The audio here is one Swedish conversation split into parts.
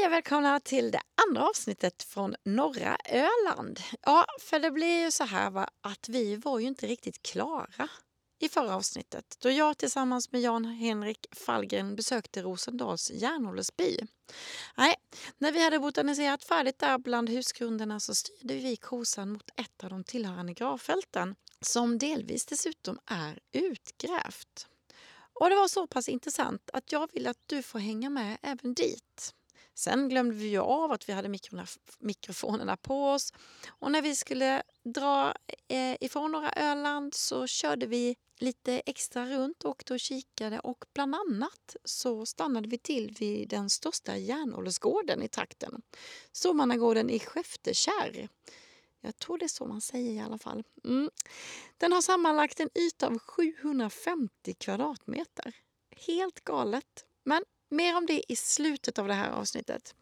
Hej och välkomna till det andra avsnittet från norra Öland. Ja, för det blir ju så här va, att vi var ju inte riktigt klara i förra avsnittet då jag tillsammans med Jan-Henrik Fallgren besökte Rosendals järnåldersby. Nej, när vi hade botaniserat färdigt där bland husgrunderna så styrde vi kosan mot ett av de tillhörande gravfälten som delvis dessutom är utgrävt. Och det var så pass intressant att jag vill att du får hänga med även dit. Sen glömde vi ju av att vi hade mikrofonerna på oss. Och när vi skulle dra eh, ifrån några Öland så körde vi lite extra runt, åkte och kikade och bland annat så stannade vi till vid den största järnåldersgården i trakten. Stormannagården i Skeftekärr. Jag tror det är så man säger i alla fall. Mm. Den har sammanlagt en yta av 750 kvadratmeter. Helt galet. Men mer om det i slutet av det här avsnittet.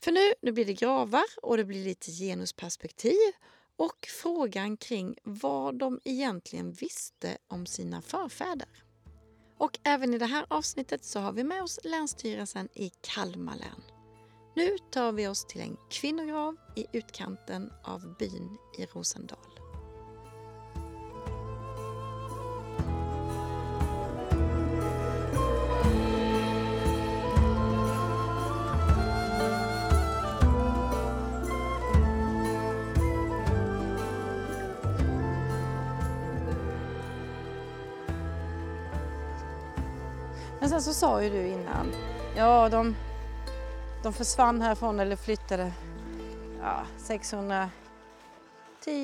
För nu, nu blir det gravar och det blir lite genusperspektiv och frågan kring vad de egentligen visste om sina förfäder. Och även i det här avsnittet så har vi med oss Länsstyrelsen i Kalmar län. Nu tar vi oss till en kvinnograv i utkanten av byn i Rosendal. Sen så sa ju du innan, ja de de försvann härifrån eller flyttade ja, 610,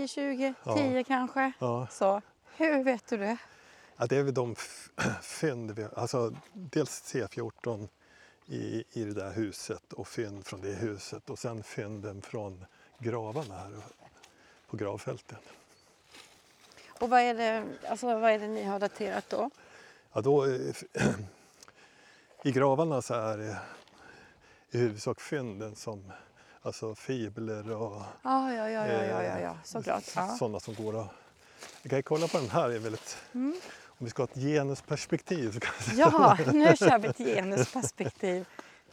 20, ja. 10 kanske. Ja. Så, hur vet du det? Ja, det är väl de fynd, alltså dels C14 i, i det där huset och fynd från det huset och sen fynden från gravarna här på gravfälten. Och vad är det, alltså, vad är det ni har daterat då? Ja, då I gravarna så är det i huvudsak fynden som alltså fibler och ah, ja, ja, ja, ja, ja, ja. Såklart. Eh, sådana som går att... Vi kan kolla på den här. Är väldigt, mm. Om vi ska ha ett genusperspektiv. Så kan ja, nu kör vi ett genusperspektiv.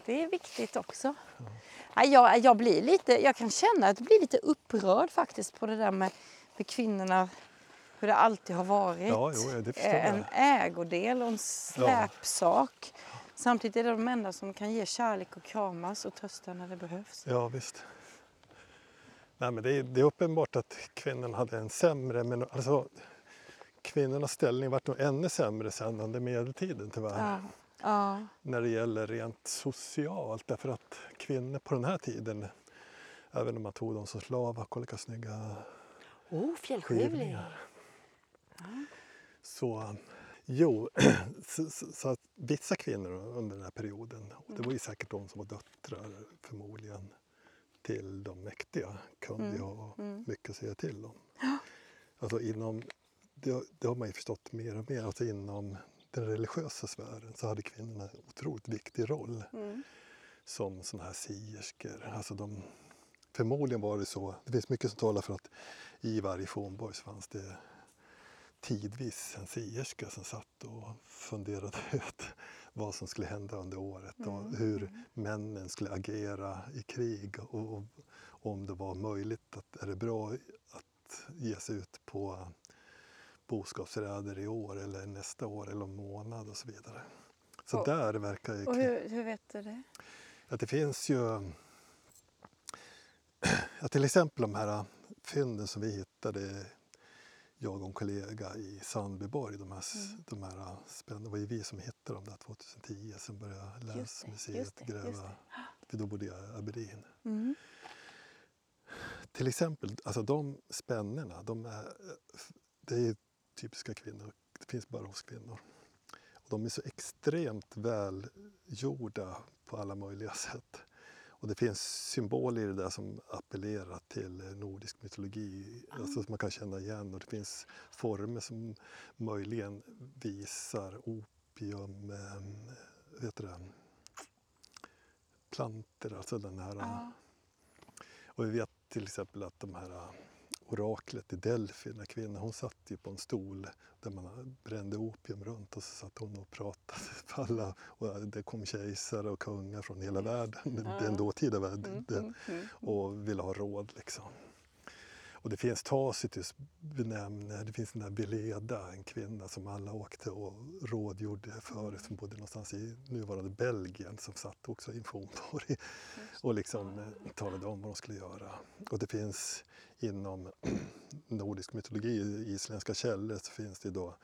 Det är viktigt också. Ja. Jag, jag, blir lite, jag kan känna att jag blir lite upprörd faktiskt på det där med, med kvinnorna hur det alltid har varit. Ja, jo, en ägodel och en släpsak. Ja. Samtidigt är det de enda som kan ge kärlek och kramas och trösta när det behövs. Ja visst. Nej, men det, är, det är uppenbart att kvinnorna hade en sämre, men alltså kvinnornas ställning vart nog ännu sämre sen under medeltiden tyvärr. Ja. Ja. När det gäller rent socialt därför att kvinnor på den här tiden, även om man tog dem som slavar, kolla snygga oh, fjällskivling. Ja. Så Jo, så, så, så, att vissa kvinnor under den här perioden, och det var ju säkert de som var döttrar förmodligen till de mäktiga, kunde mm. ha mm. mycket att säga till om. Alltså inom, det, det, har man ju förstått mer och mer, alltså inom den religiösa sfären så hade kvinnorna en otroligt viktig roll mm. som sådana här sierskor. Alltså de, förmodligen var det så, det finns mycket som talar för att i varje fornborg fanns det tidvis en sierska som satt och funderade ut vad som skulle hända under året och mm. hur männen skulle agera i krig och, och, om det var möjligt, att, är det bra att ge sig ut på boskapsräder i år eller nästa år eller om månad och så vidare. Så och, där verkar ju... Och hur, hur vet du det? Att det finns ju... Ja, till exempel de här fynden som vi hittade jag och en kollega i Sandbyborg. De här, mm. de här spännande, det var ju vi som hittade dem där 2010. Sen började Länsmuseet gräva. För då bodde jag i Aberdeen. Mm. Till exempel, alltså de spännena, de är, det är typiska kvinnor. Det finns bara hos kvinnor. Och de är så extremt välgjorda på alla möjliga sätt. Och det finns symboler i det där som appellerar till nordisk mytologi, mm. alltså som man kan känna igen. Och det finns former som möjligen visar opium, eh, vet du det, planter, alltså den här... Mm. Och vi vet till exempel att de här oraklet i Delphi, den kvinnan, hon satt ju på en stol där man brände opium runt och så satt hon och pratade för alla. Och det kom kejsare och kungar från hela världen, den dåtida världen, Mm, mm, och ville ha råd liksom. Och det finns Tacitus benämner, det finns den där Veleda, en kvinna som alla åkte och rådgjorde för, som bodde någonstans i nuvarande Belgien, som satt också i en fornborg och liksom eh, talade om vad de skulle göra. Och det finns inom nordisk mytologi, i isländska källor, så finns det då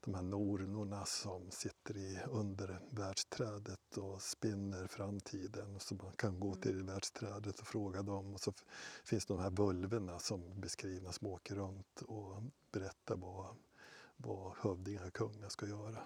de här nornorna som sitter i under världsträdet och spinner framtiden. Så man kan gå till världsträdet och fråga dem. Och så finns de här vulverna som beskrivna som åker runt och berättar vad, vad hövdingar och kungar ska göra.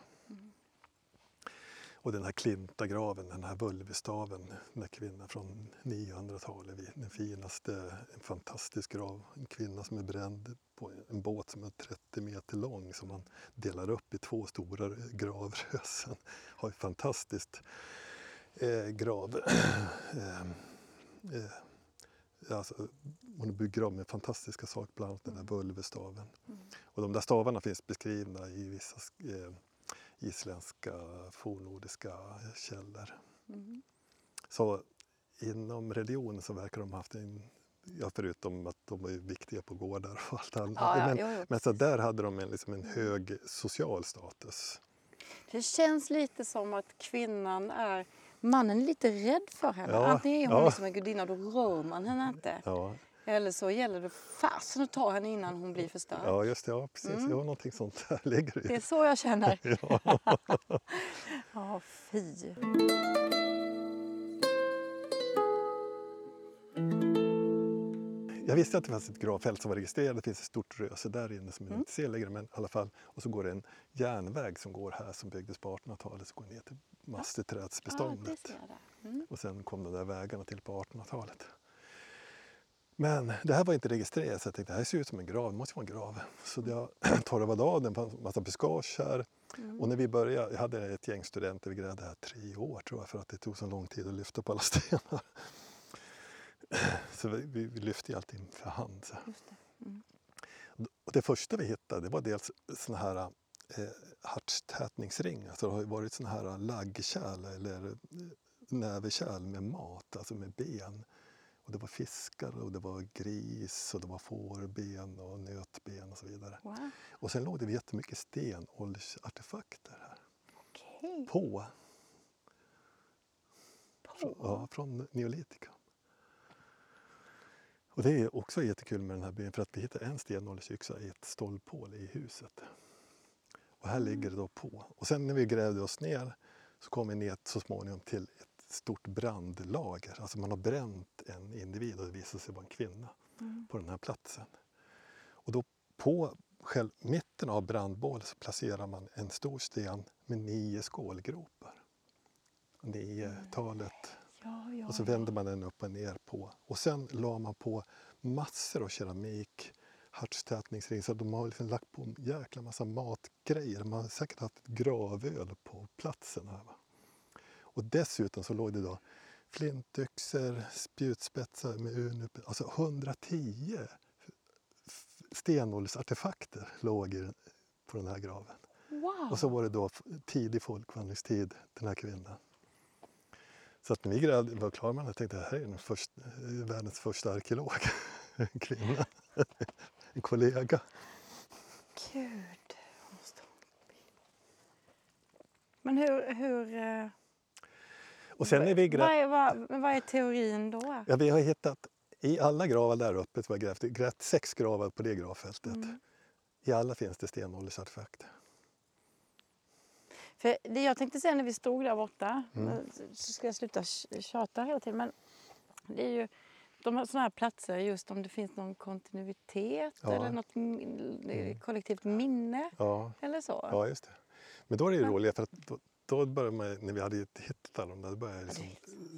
Och den här klintagraven, den här vulvestaven, den här kvinnan från 900-talet, vi- den finaste, en fantastisk grav. En kvinna som är bränd på en båt som är 30 meter lång som man delar upp i två stora gravrösen. Har ett fantastiskt eh, grav. eh, eh, alltså, hon är begravd med fantastiska saker, bland annat den här vulvestaven. Och de där stavarna finns beskrivna i vissa eh, isländska fornnordiska källor. Mm. Så inom religionen så verkar de ha haft en, ja, förutom att de var viktiga på gårdar och allt annat. Ja, ja, men, jo, jo. men så där hade de en, liksom en hög social status. Det känns lite som att kvinnan är... Mannen är lite rädd för henne. Ja, Antingen är hon ja. liksom en gudinna då rör man henne inte. Ja, Eller så gäller det fasen att ta henne innan hon blir förstörd. ja just det, ja, precis. Mm. Ja, någonting sånt där ligger Det i. är så jag känner. Ja. Ja, fy. Jag visste att det fanns ett gravfält som var registrerat. Det finns ett stort röse där inne som Mm. inte ser längre. Men i alla fall. Och så går det en järnväg som går här som byggdes på 1800-talet. Så går ner till det masteträdsbeståndet. där. Mm. Och sen kom de där vägarna till på 1800-talet. Men det här var inte registrerat så jag tänkte det här ser ut som en grav, det måste vara en grav. Så jag torvade av den, fanns massa buskage här. Mm. Och när vi började, jag hade ett gäng studenter, vi grävde här tre år tror jag för att det tog så lång tid att lyfta på alla stenar. Så vi, vi, lyfte ju allting för hand. Det. Mm. Och det första vi hittade det var dels såna här eh, hartstätningsringar. Så det har varit såna här laggkärl eller eh, näverkärl med mat, alltså med ben. Och det var fiskar och det var gris och det var fårben och nötben och så vidare. Wow. Och sen låg det jättemycket stenåldersartefakter här. Okej. På, På. ja, från neolitika. Och det är också jättekul med den här byn för att vi hittade en stenåldersyxa i ett stolphål i huset. Och här ligger det då på. Och sen när vi grävde oss ner så kom vi ner så småningom till ett stort brandlager. Alltså man har bränt en individ och det visade sig vara en kvinna Mm. på den här platsen. Och då på själv, mitten av brandbålet så placerar man en stor sten med nio skålgropar. Nio-talet. Ja, ja, Och så vänder man den upp och ner på. Och sen la man på massor av keramik, hartstätningsring. Så de har liksom lagt på en jäkla massa matgrejer. Man har säkert haft ett gravöl på platsen. Här, va? Och dessutom så låg det då flintyxor, spjutspetsar med unup. Alltså 110 f- stenåldersartefakter låg i, den- på den här graven. Wow. Och så var det då tidig folkvandringstid, den här kvinnan. Så att när vi grävde, var klara med det, tänkte jag, här är den första, eh, världens första arkeolog. En kvinna. En kollega. Gud. Men hur... hur eh, Och sen när vi vad, är, vad, vad är teorin då? ja, vi har hittat i alla gravar där uppe, som har grävt, grävt sex gravar på det gravfältet. Mm. I alla finns det stenåldersartefakter. För det jag tänkte säga när vi stod där borta, Mm. eh, så ska jag sluta tj- tjata hela tiden, men det är ju de här, såna här platser, just om det finns någon kontinuitet Ja. eller något Mm. kollektivt minne Ja, eller så. ja just det. Men då är det ju Men- roligt för att då, då började man, när vi hade hittat alla de där, då började jag liksom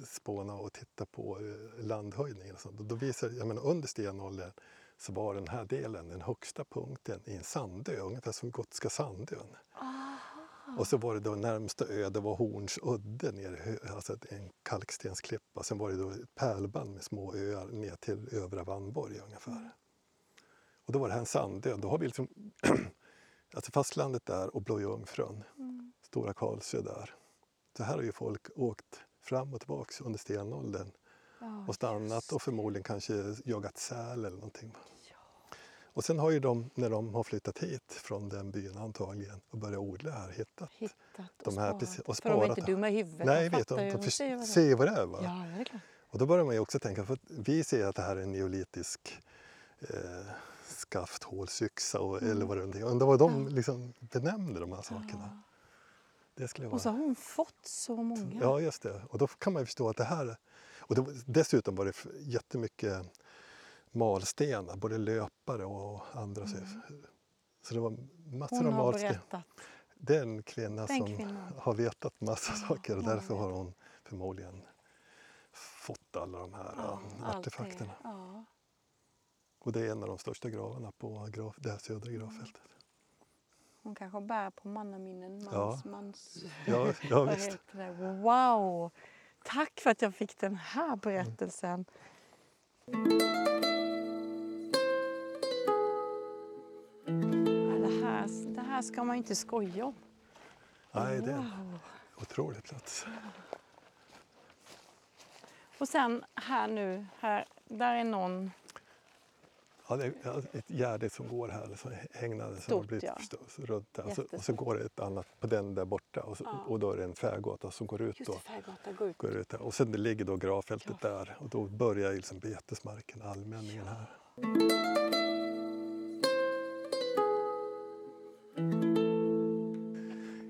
spåna och titta på eh, landhöjningen. Och sånt. Då visade, jag menar, under stenåldern så var den här delen den högsta punkten i en sandö, ungefär som Gotska sandön. Aha. Och så var det då närmsta ö, det var Horns udde, nere, alltså en kalkstensklippa. Sen var det då ett pärlband med små öar ner till övre Vannborg ungefär. Och då var det här en sandö. Då har vi liksom alltså fastlandet där och Blå Jungfrun, Mm. Stora Karlsö där. Så här har ju folk åkt fram och tillbaks under stenåldern Ja, och stannat just och förmodligen kanske jagat säl eller någonting. Och sen har ju de, när de har flyttat hit från den byn antagligen och börjat odla här, hittat. Hittat och De här sparat. precis- och För de är sparat inte dumma i huvudet. Nej, de vet de, de för, ser vad det är. Va? Ja, ja, det är klart. Och då börjar man ju också tänka, för vi ser att det här är en neolitisk eh, skafthålsyxa och, Mm. eller vad det är. Undrar vad de Ja. liksom benämner de här sakerna. Det skulle Och så vara... har hon fått så många. Ja, just det. Och då kan man ju förstå att det här... Och det, dessutom var det jättemycket malstenar, både löpare och andra. Så, så det var massor Mm. hon av malstenar. berättat. Det är en kvinna Den som kvinnan. har vetat massa Ja, saker och därför har hon förmodligen fått alla de här Ja, artefakterna. Ja. Och det är en av de största gravarna på graf, det här södra gravfältet. Hon kanske bär på mannaminnen. Mans, Ja. mans, Ja, ja visst. Wow! Tack för att jag fick den här berättelsen. Ja, det, här, det här ska man inte skoja om. Nej, det är en Wow. otrolig plats. Och sen här nu, här, där är någon Ja, det är ett gärde som går här, så hängnaden som har blivit ja. förstås runt där. Och så, och så går det ett annat på den där borta och, så, Ja. och då är det en tvärgata som går ut. Just Då, det, Färggatan går ut. går ut där. Och sen det ligger då gravfältet där och då börjar liksom betesmarken, allmänningen här.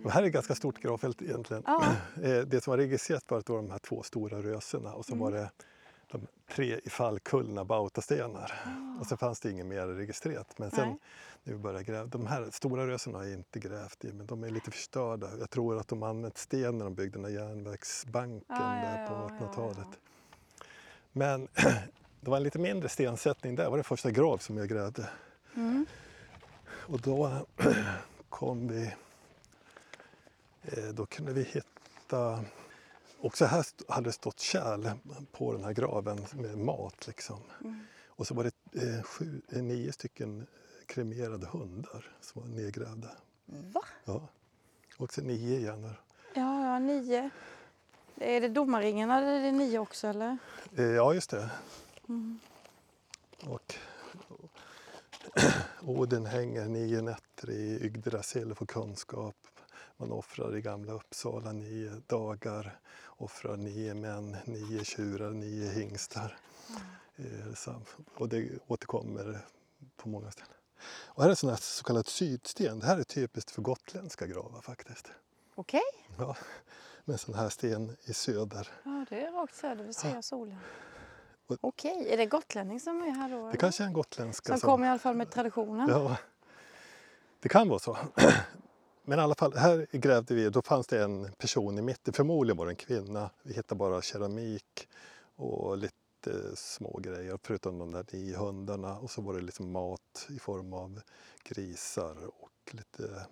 Och här är ett ganska stort gravfält egentligen. Ja. Eh, Det som var registrerat var att det var de här två stora rösena och så Mm. var det de tre ifallkullna bautastenar. Och så fanns det inget mer registrerat. Men sen Ah. Nej. när vi började gräva, de här stora rösena har jag inte grävt i men de är lite förstörda. Jag tror att de använt sten när de byggde den här järnvägsbanken Ja, ja, där på ja, ja, 1800-talet. Men det var en lite mindre stensättning där, det var den första grav som jag grävde. Mm. Och då kom vi... eh, Då kunde vi hitta... Också här st- hade det stått kärl på den här graven med mat. Liksom. Mm. Och så var det eh, sju, eh, nio stycken kremerade hundar som var nedgrävda. Va? Ja. Också nio igen. Ja, ja, nio. Är det domarringen eller är det nio också eller? Eh, ja, just det. Mm. Och Oden hänger nio nätter i Yggdrasil för kunskap. Man offrar i Gamla Uppsala nio dagar, offrar nio män, nio tjurar, nio hingstar. Eh, sam- Och det återkommer på många ställen. Och här är sån här så kallad sydsten. Det här är typiskt för gotländska gravar faktiskt. Okej. Ja, med sån här sten i söder. Ja, det är rakt söder. Vi ser solen. Okej, är det gotlänning som är här då? Det kanske är en gotländska Som kommer i alla fall med traditionen. Ja, det kan vara så. Men i alla fall, här grävde vi, då fanns det en person i mitten, förmodligen var det en kvinna. Vi hittade bara keramik och lite små grejer, förutom de där nio hundarna. Och så var det liksom mat i form av grisar och lite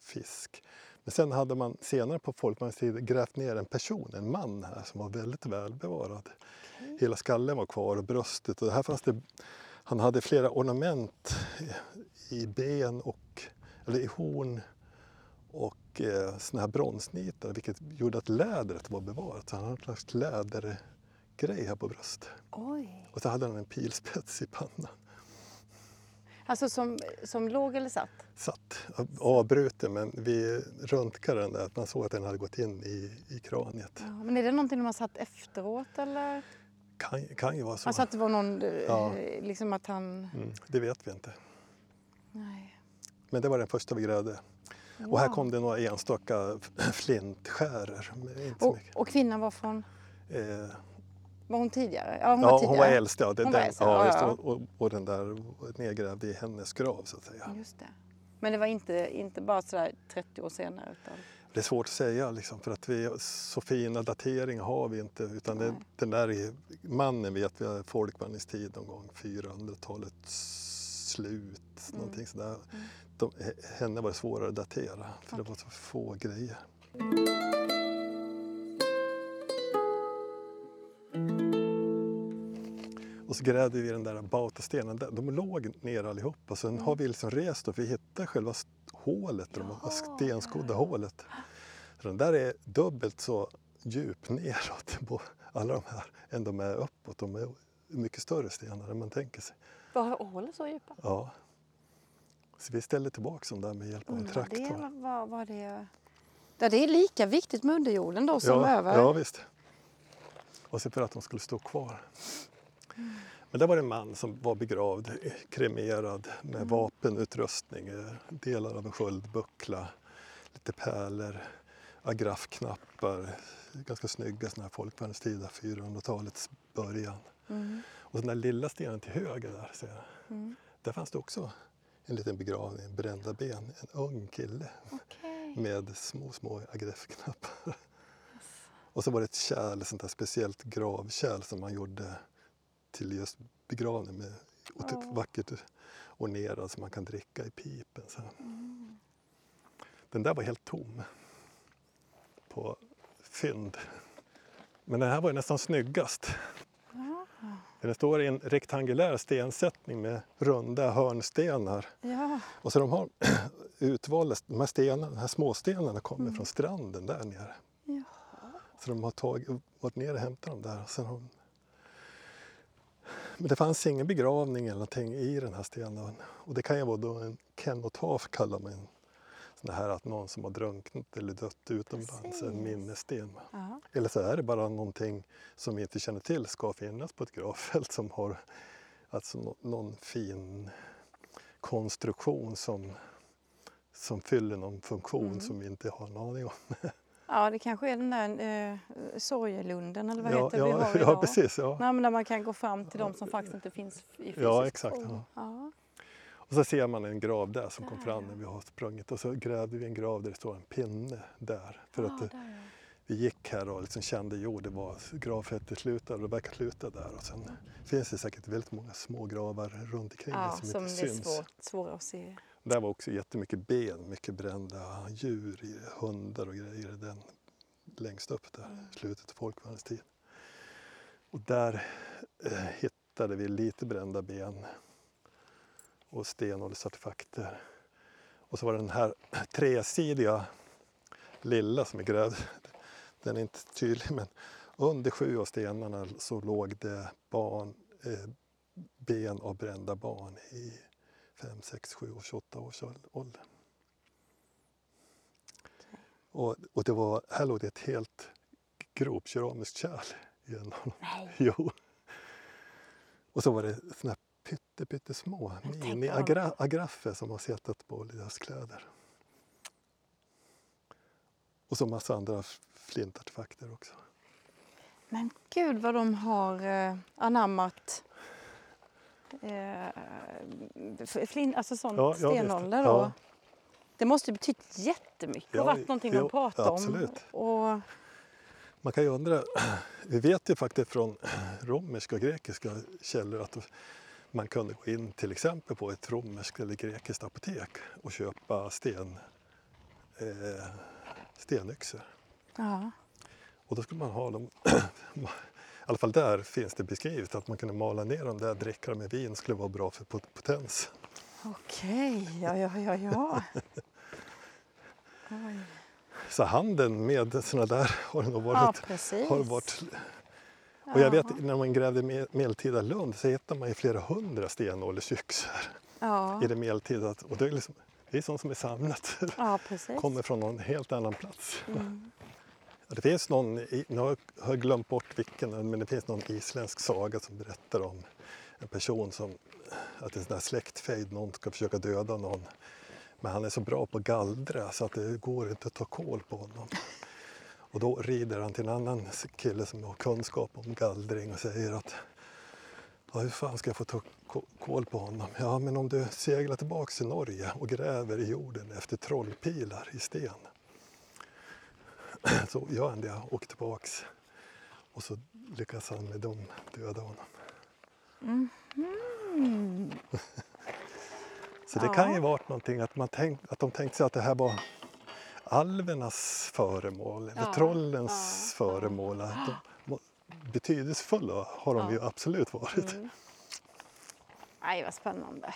fisk. Men sen hade man senare på folkmanstid grävt ner en person, en man här som var väldigt välbevarad. Hela skallen var kvar och bröstet och här fanns det han hade flera ornament i ben och eller i horn och eh, såna här bronsnitar vilket gjorde att lädret var bevarat. Så han hade en slags lädergrej här på bröstet. Oj. Och så hade han en pilspets i pannan. Alltså som, som låg eller satt? Satt avbruten men vi röntgade den där att man såg att den hade gått in i, i kraniet. Ja, men är det någonting de har satt efteråt eller? Kan, kan ju vara så. Alltså att det var någon, eh, Ja. liksom att han... Mm, det vet vi inte. Nej. Men det var den första vi grävde. Och här Wow. kom det några enstaka flintskäror. Men inte och, mycket. och kvinnan var från... Eh, Var hon tidigare? Ja, hon ja, var tidigare. hon var äldst. Ja, den, var äldst, ja, ja, och, och den där nedgrävd i hennes grav så att säga. Just det. Men det var inte, inte bara sådär 30 år senare? Utan... Det är svårt att säga liksom, för att vi, så fina dateringar har vi inte. Utan det, den där är- mannen vet vi har folkvandringstid någon gång 400-talets slut. Mm. Någonting sådär. De, henne var det svårare att datera för det var så få grejer. Och så grävde vi den där bautastenen. De låg ner allihopa. Sen har vi liksom rest och vi hittade själva hålet, ja, de stenskodda hålet. Så den där är dubbelt så djup neråt, på alla de här, än de är uppåt. De är mycket större stenar än man tänker sig. Var hålet så djupa? Ja. Så vi ställde tillbaka dem där med hjälp av en Undrar det traktor. var, var det... Ja, det är lika viktigt med underjorden då som ja, över. Ja, visst. Och så för att de skulle stå kvar. Men där var det en man som var begravd, kremerad med Mm. vapenutrustning, eh, delar av en sköldbuckla, lite pärlor, agrafknappar, ganska snygga sådana här folkvärnstida 400-talets början. Mm. Och den där lilla stenen till höger där, ser jag, Mm. där fanns det också en liten begravning, brända ben, en ung kille Okej. med små, små agrafknappar. Och så var det ett kärl, ett sånt där speciellt gravkärl som man gjorde till just begravning med och typ Ja. vackert ornerad så man kan dricka i pipen. Så. Mm. Den där var helt tom på fynd. Men den här var nästan snyggast. Ja. För Den står i en rektangulär stensättning med runda hörnstenar. ja. Och så de har utvalda, de här, stenarna, de här småstenarna kommer Mm. från stranden där nere. Jaha. Så de har tagit, varit nere och hämtat dem där. Och sen har de... Men det fanns ingen begravning eller någonting i den här stenen. Och det kan ju vara då en kenotaf kallar man en sån här att någon som har drunknat eller dött utomlands, Precis. en minnessten. Ja. Eller så är det bara någonting som vi inte känner till ska finnas på ett gravfält som har alltså nå- någon fin konstruktion som, som fyller någon funktion Mm. som vi inte har en aning om. ja, det kanske är den där eh, sorgelunden eller vad ja, heter det vi ja, har ja, idag. precis. Ja. Nej, men där man kan gå fram till de som faktiskt inte finns i fysisk Ja, exakt, ja. Ja. Och så ser man en grav där som kom Där, fram ja. när vi har sprungit och så grävde vi en grav där det står en pinne där. För Ja, att det, där, ja. vi gick här och liksom kände jo, det var gravfältet slutade och det verkar sluta där. Och sen finns det säkert väldigt många små gravar runt omkring ja, som, som inte det är syns. svårt, svåra att se. Där var också jättemycket ben, mycket brända djur, hundar och grejer den längst upp där, Mm. slutet av folkvandringens tid. Och där eh, hittade vi lite brända ben och stenåldersartefakter. Och så var det den här tresidiga lilla som är grävd. Den är inte tydlig men under sju av stenarna så låg det barn, eh, ben av brända barn i 5, 6, 7 och 28 års ålder. Och, och det var, här låg det ett helt grovkeramiskt kärl i en av dem. Jo. Och så var det såna här pytte, pyttesmå mini-agraffer som har suttit på deras kläder. Och så massa andra flintartefakter också. Men gud vad de har eh, anammat eh, flin, alltså sån Ja, ja, stenålder. Ja. Det måste betytt jättemycket och Ja, varit någonting ja, de absolut. om. Och, Man kan ju undra, vi vet ju faktiskt från romerska och grekiska källor att man kunde gå in till exempel på ett romerskt eller grekiskt apotek och köpa sten, eh, stenyxor. ja. Och då skulle man ha dem, i alla fall där finns det beskrivet att man kunde mala ner dem där, dem med vin skulle vara bra för pot- potens. Okej, ja, ja, ja, ja. Oj. Så handeln med sådana där har nog Ja, varit, precis. har varit Och jag vet Ja. när man grävde me- medeltida Lund så hittade man ju flera hundra stenåldersyxor Ja, i det medeltida. Och det är, liksom, det är sånt som är samlat. ja precis. kommer från någon helt annan plats. Mm. Det finns någon, nu har jag glömt bort vilken, men det finns någon isländsk saga som berättar om en person som, att det är en sån här släktfejd, någon ska försöka döda någon. Men han är så bra på att gallra så att det går inte att ta koll på honom. Och då rider han till en annan kille som har kunskap om gallring och säger att ja, hur fan ska jag få ta koll på honom? Ja, men om du seglar tillbaks till Norge och gräver i jorden efter trollpilar i sten. Så gör han det, åker tillbaks och så lyckas han med dem döda honom. Mm. Så det Ja. kan ju varit någonting att, man tänk, att de tänkte sig att det här var alvernas föremål eller Ja, trollens ja, föremål. Att de betydelsefulla har de ju absolut varit. Mm. Nej, vad spännande.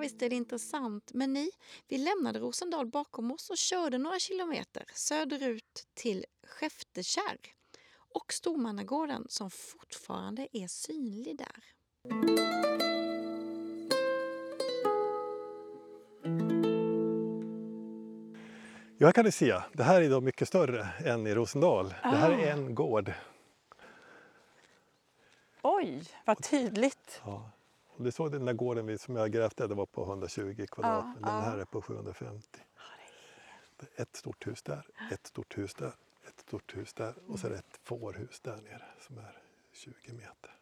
Visst är det intressant. Men ni, vi lämnade Rosendal bakom oss och körde några kilometer söderut till Skeftekärr och Stormannagården som fortfarande är synlig där. Ja, här kan du se, det här är då mycket större än i Rosendal. Det här Ah. är en gård. Oj, vad tydligt. Ja. Du såg den där gården som jag grävde, det var på 120 kvadrat. Ja, den ja. här är på 750. Det är ett stort hus där, ett stort hus där, ett stort hus där och så är det ett fårhus där nere som är 20 meter.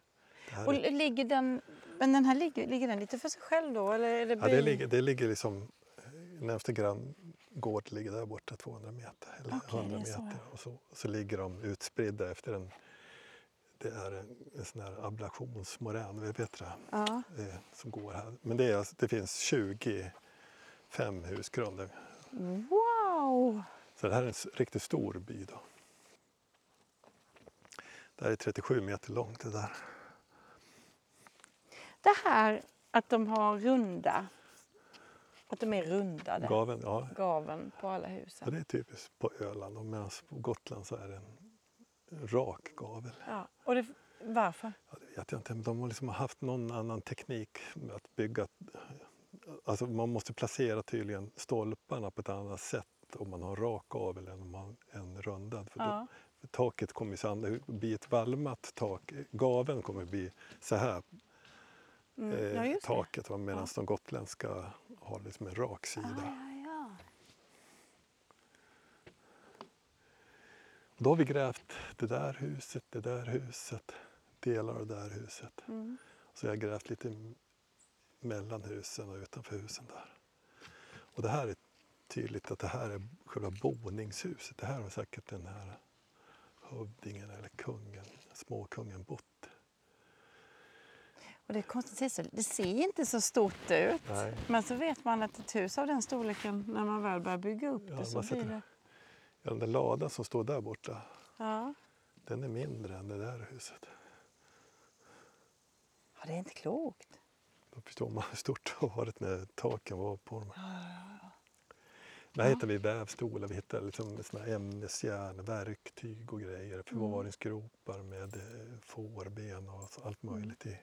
Och är, ligger den, men den här ligger, ligger den lite för sig själv då? Eller är det ja, det, ligger, det ligger liksom, eh, närmsta granngård ligger där borta 200 meter eller Okej, 100 det är så, meter. Och så, så ligger de utspridda efter en, det är en, en sån här ablationsmorän, heter det? Ja. eh, som går här. Men det, är, alltså- det finns 25 husgrunder. Wow! Så det här är en riktigt stor by. Då. Det här är 37 meter långt det där. Det här att de har runda, att de är rundade, Gaven, ja, gaven på alla ja, husen. det är typiskt på Öland. Medan på Gotland så är det en rak gavel. Ja. Och det, varför? Ja, det vet jag inte. De har liksom haft någon annan teknik med att bygga. Alltså man måste placera tydligen stolparna på ett annat sätt om man har rak gavel än om man har en rundad. För då, Ja. taket kommer ju blir ett valmat tak. Gaveln kommer bli så här, Mm. eh, ja, det. taket, medan de gotländska har liksom en rak sida. Ah, ja, ja. Då har vi grävt det där huset, det där huset, delar av det där huset. Mm. Så jag har grävt lite mellan husen och utanför husen där. Och det här är tydligt att det här är själva boningshuset. Det här har säkert den här hövdingen eller kungen, småkungen bott. Och det är konstigt, det ser inte så stort ut. Nej. Men så vet man att ett hus av den storleken, när man väl börjar bygga upp Ja, det så blir det... Ja, den där ladan som står där borta, Ja. den är mindre än det där huset. ja, det är inte klokt. Då förstår man hur stort det har varit när taken var på dem. Där hittar vi vävstolar, vi hittar liksom såna ämnesjärn, verktyg och grejer, förvaringsgropar med eh, fårben och allt möjligt i.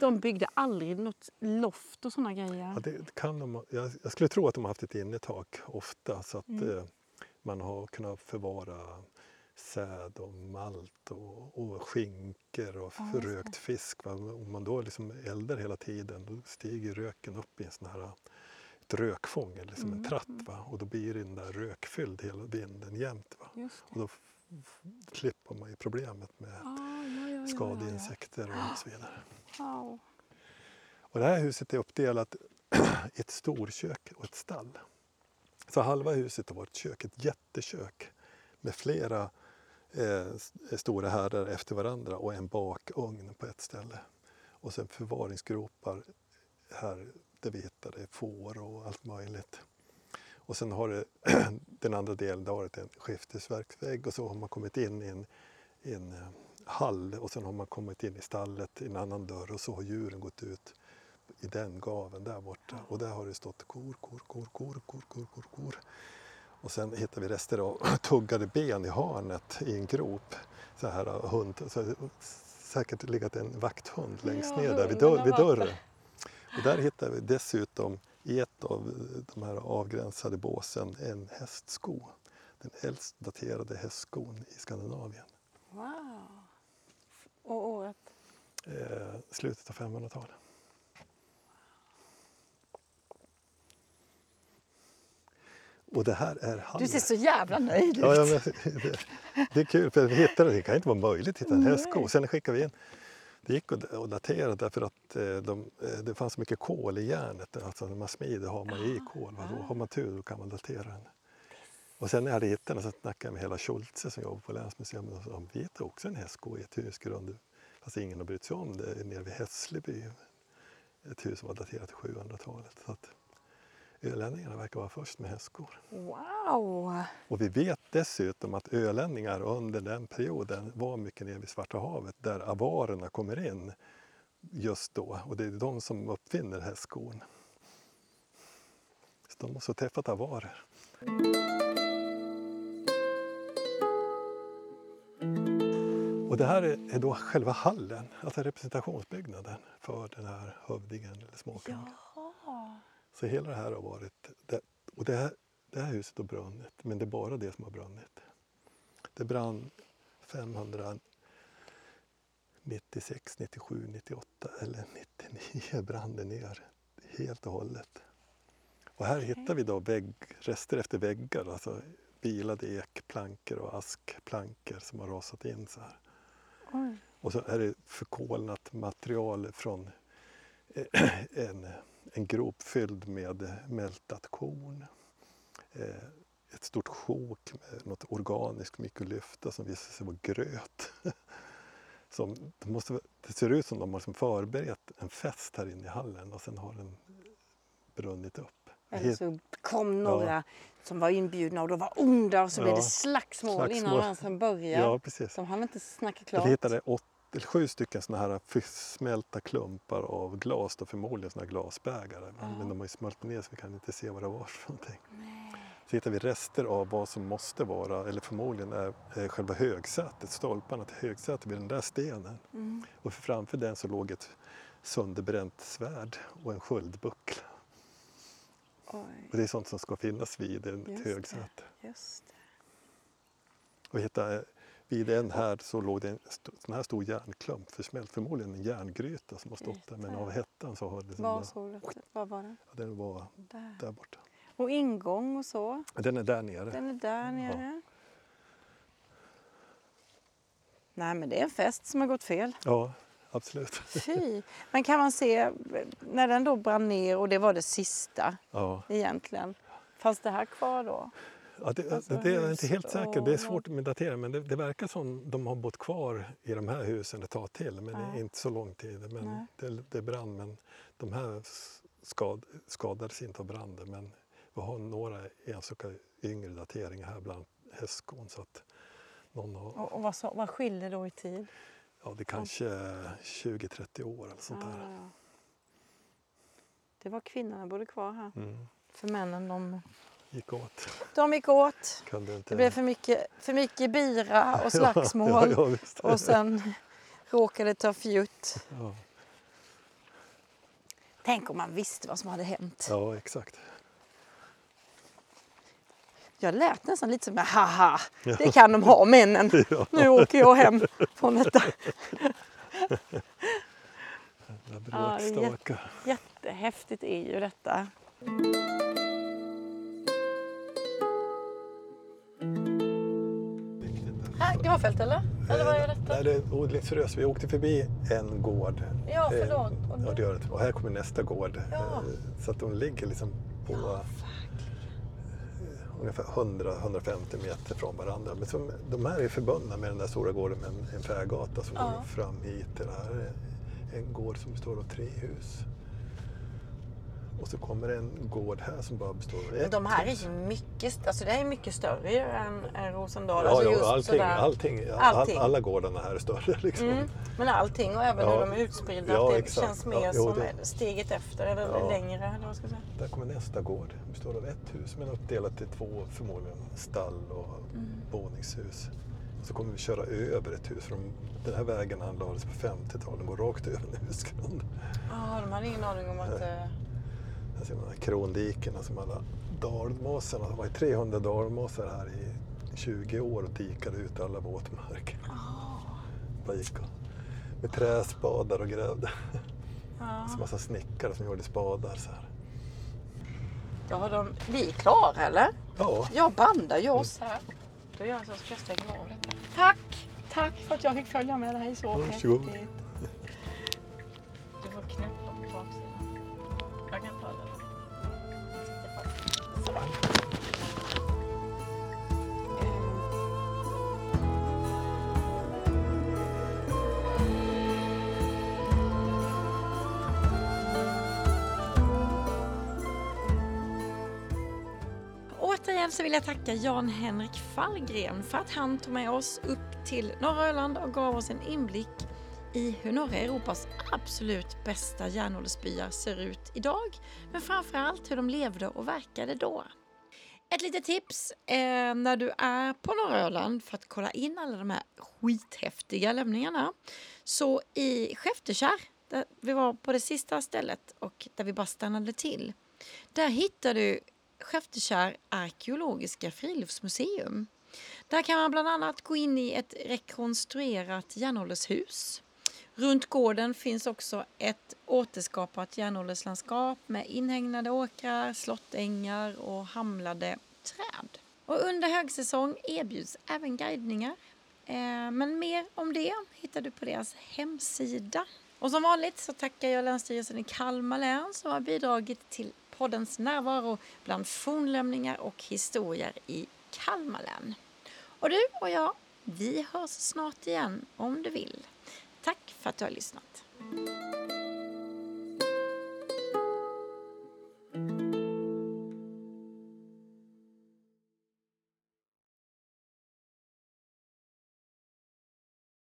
De byggde aldrig något loft och såna grejer. Ja, det kan de, jag, jag skulle tro att de har haft ett innertak ofta så att Mm. Man har kunnat förvara säd och malt och, och skinkor och Ja, rökt fisk. Va? Om man då liksom eldar hela tiden då stiger röken upp i en sån här ett rökfångel, liksom Mm, en tratt. Va? Och då blir den där rökfylld hela vinden jämt. Va? Och då klipper man ju problemet med Ah, ja, ja, skadeinsekter och så vidare. Wow. Och det här huset är uppdelat i ett storkök och ett stall. Så halva huset har varit kök, ett jättekök med flera eh, eh stora härdar efter varandra och en bakugn på ett ställe. Och sen förvaringsgropar här där vi hittade får och allt möjligt. Och sen har det, den andra delen det har varit en skiftesverksvägg och så har man kommit in i en, i en eh, hall och sen har man kommit in i stallet i en annan dörr och så har djuren gått ut i den gaven där borta. Och där har det stått kor, kor, kor, kor, kor, kor, kor, kor. Och sen hittar vi rester av tuggade ben i hörnet i en grop. Så här eh, hund, så här, säkert legat en vakthund längst Ja, ner där vid, dörr, vid dörren. Och där hittar vi dessutom i ett av de här avgränsade båsen en hästsko. Den äldst daterade hästskon i Skandinavien. wow. Och året? Eh, slutet av 500-talet. Och det här är Du Hallen. ser så jävla nöjd ut. Ja, ja, men, det, det är kul för vi hittade, det kan inte vara möjligt att hitta en hästsko. Sen skickade vi in, det gick att datera därför att eh, de, eh, det fanns så mycket kol i järnet. Alltså när man smider har man i kol. Va? Då har man tur då kan man datera den. Och sen när jag hade hittat den så snackade jag med hela Schultze som jobbar på länsmuseum och sa vi hittar också en hästsko i ett husgrund. Fast ingen har brytt sig om det nere vid Hässleby. Ett hus som var daterat till 700-talet. Ölänningarna verkar vara först med hästskor. Wow! Och vi vet dessutom att ölänningar under den perioden var mycket nere vid Svarta havet där avarerna kommer in just då. Och det är de som uppfinner hästskon. Så de måste ha träffat avarer. Och det här är då själva hallen, alltså representationsbyggnaden för den här hövdingen eller småkungen. Jaha. Så hela det här har varit, det, och det här, det här huset har brunnit, men det är bara det som har brunnit. Det brann 596, 97, 98 eller 99 brann det ner helt och hållet. Och här hittar vi då vägg, rester efter väggar, alltså bilade ekplankor och askplankor som har rasat in så här. Oj. Och så är det förkolnat material från en, en grop fylld med mältat korn. Eh, Ett stort sjok med något organiskt mykolyfta som visar sig vara gröt. Som, det, måste, det ser ut som de har förberett en fest här inne i hallen och sen har den brunnit upp. Eller så kom några som var inbjudna och de var onda och så blev Ja, det slagsmål, innan slagsmål. dansen började. Ja, precis. De hann inte snacka klart. Vi hittade eller sju stycken såna här smälta klumpar av glas, då förmodligen såna här glasbägare. Ja. Men de har ju smält ner så vi kan inte se vad det var för någonting. Så hittade vi rester av vad som måste vara, eller förmodligen är, är själva högsätet, stolparna till högsätet vid den där stenen. Mm. Och framför den så låg ett sönderbränt svärd och en sköldbuckla. Oj, Och det är sånt som ska finnas vid ett det. högsäte. just det. Och vi hittade, vid en här så låg det en sån här stor järnklump försmält, förmodligen en järngryta som har stått där. Men av hettan så har det liksom Var såg Var var den? ja, den var Där. där borta. Och ingång och så. Den är där nere. Den är där nere. Nej men det är en fest som har gått fel. Ja, absolut. Fy! Men kan man se, när den då brann ner och det var det sista Ja. egentligen. Fanns det här kvar då? Ja, det, Alltså, det är jag inte helt säker. Det är svårt med datering men det, det verkar som de har bott kvar i de här husen ett tag till. Men det Ja. är inte så lång tid. Men det, det brann men de här skad, skadades inte av branden. Men vi har några enstaka yngre dateringar här bland hästskon. Så att någon har, Och, och vad, så, vad skiljer då i tid? ja, det kanske är 20-30 år eller sånt där. Ah. Det var kvinnorna bodde kvar här. Mm. För männen de, Gick åt. de gick åt. Inte... Det blev för mycket, för mycket bira och slagsmål. Ja, ja. Och sen råkade ta fjutt. ja, Tänk om man visste vad som hade hänt. ja, exakt. Jag lät nästan lite som haha, Ja. det kan de ha männen. Nu åker jag hem från detta. Ja, det jätte-. Jättehäftigt är ju detta. Gravfält eller? Eller vad är detta? Nej, det är odlingsrös. Vi åkte förbi en gård. Ja, Eh, förlåt. Ja, det gör det. Och här kommer nästa gård. Ja. Eh, Så att de ligger liksom på eh, ungefär 100-150 meter från varandra. Men som, de här är förbundna med den där stora gården med en, en färgata som Ja. går fram hit det här. är En gård som består av tre hus. Och så kommer en gård här som bara består av ett De här är ju mycket, alltså det här är mycket större än, än Rosendal. Ja, alltså ja, just allting, sådär. allting, all, Allting. alla gårdarna här är större. Liksom. Mm, men allting och även Ja. hur de är utspridda. Ja, det exakt. känns mer Ja, som det- steget efter eller Ja. längre. Eller vad ska jag säga. Där kommer nästa gård. Det består av ett hus men uppdelat i två förmodligen stall och våningshus. Och så kommer vi köra över ett hus. För de, den här vägen anlades på 50-talet. Den går rakt över en husgrund. Ja, de hade ingen aning om att... Här ser de här krondikena som alla dalmåsarna. Det var ju 300 dalmåsar här i 20 år och dikade ut alla våtmarker. Bara gick och, med träspadar och grävde. Ja. Så massa snickare som gjorde spadar så här. Då har de... Vi är klara eller? Ja, Jag bandar ju oss här. Då gör jag så ska jag stänga av detta. Tack! Tack för att jag fick följa med dig så häftigt. Vill jag tacka Jan-Henrik Fallgren för att han tog med oss upp till norra Öland och gav oss en inblick i hur norra Europas absolut bästa järnåldersbyar ser ut idag, men framförallt hur de levde och verkade då. Ett litet tips eh, när du är på norra Öland för att kolla in alla de här skithäftiga lämningarna. Så i Skäftekärr, där vi var på det sista stället och där vi bara stannade till, där hittar du Skefterkärr arkeologiska friluftsmuseum. Där kan man bland annat gå in i ett rekonstruerat järnåldershus. Runt gården finns också ett återskapat järnålderslandskap med inhägnade åkrar, slottängar och hamlade träd. Och under högsäsong erbjuds även guidningar. Eh, men mer om det hittar du på deras hemsida. Och som vanligt så tackar jag Länsstyrelsen i Kalmar län som har bidragit till poddens närvaro bland fornlämningar och historier i Kalmar län. Och du och jag, vi hörs snart igen om du vill. Tack för att du har lyssnat.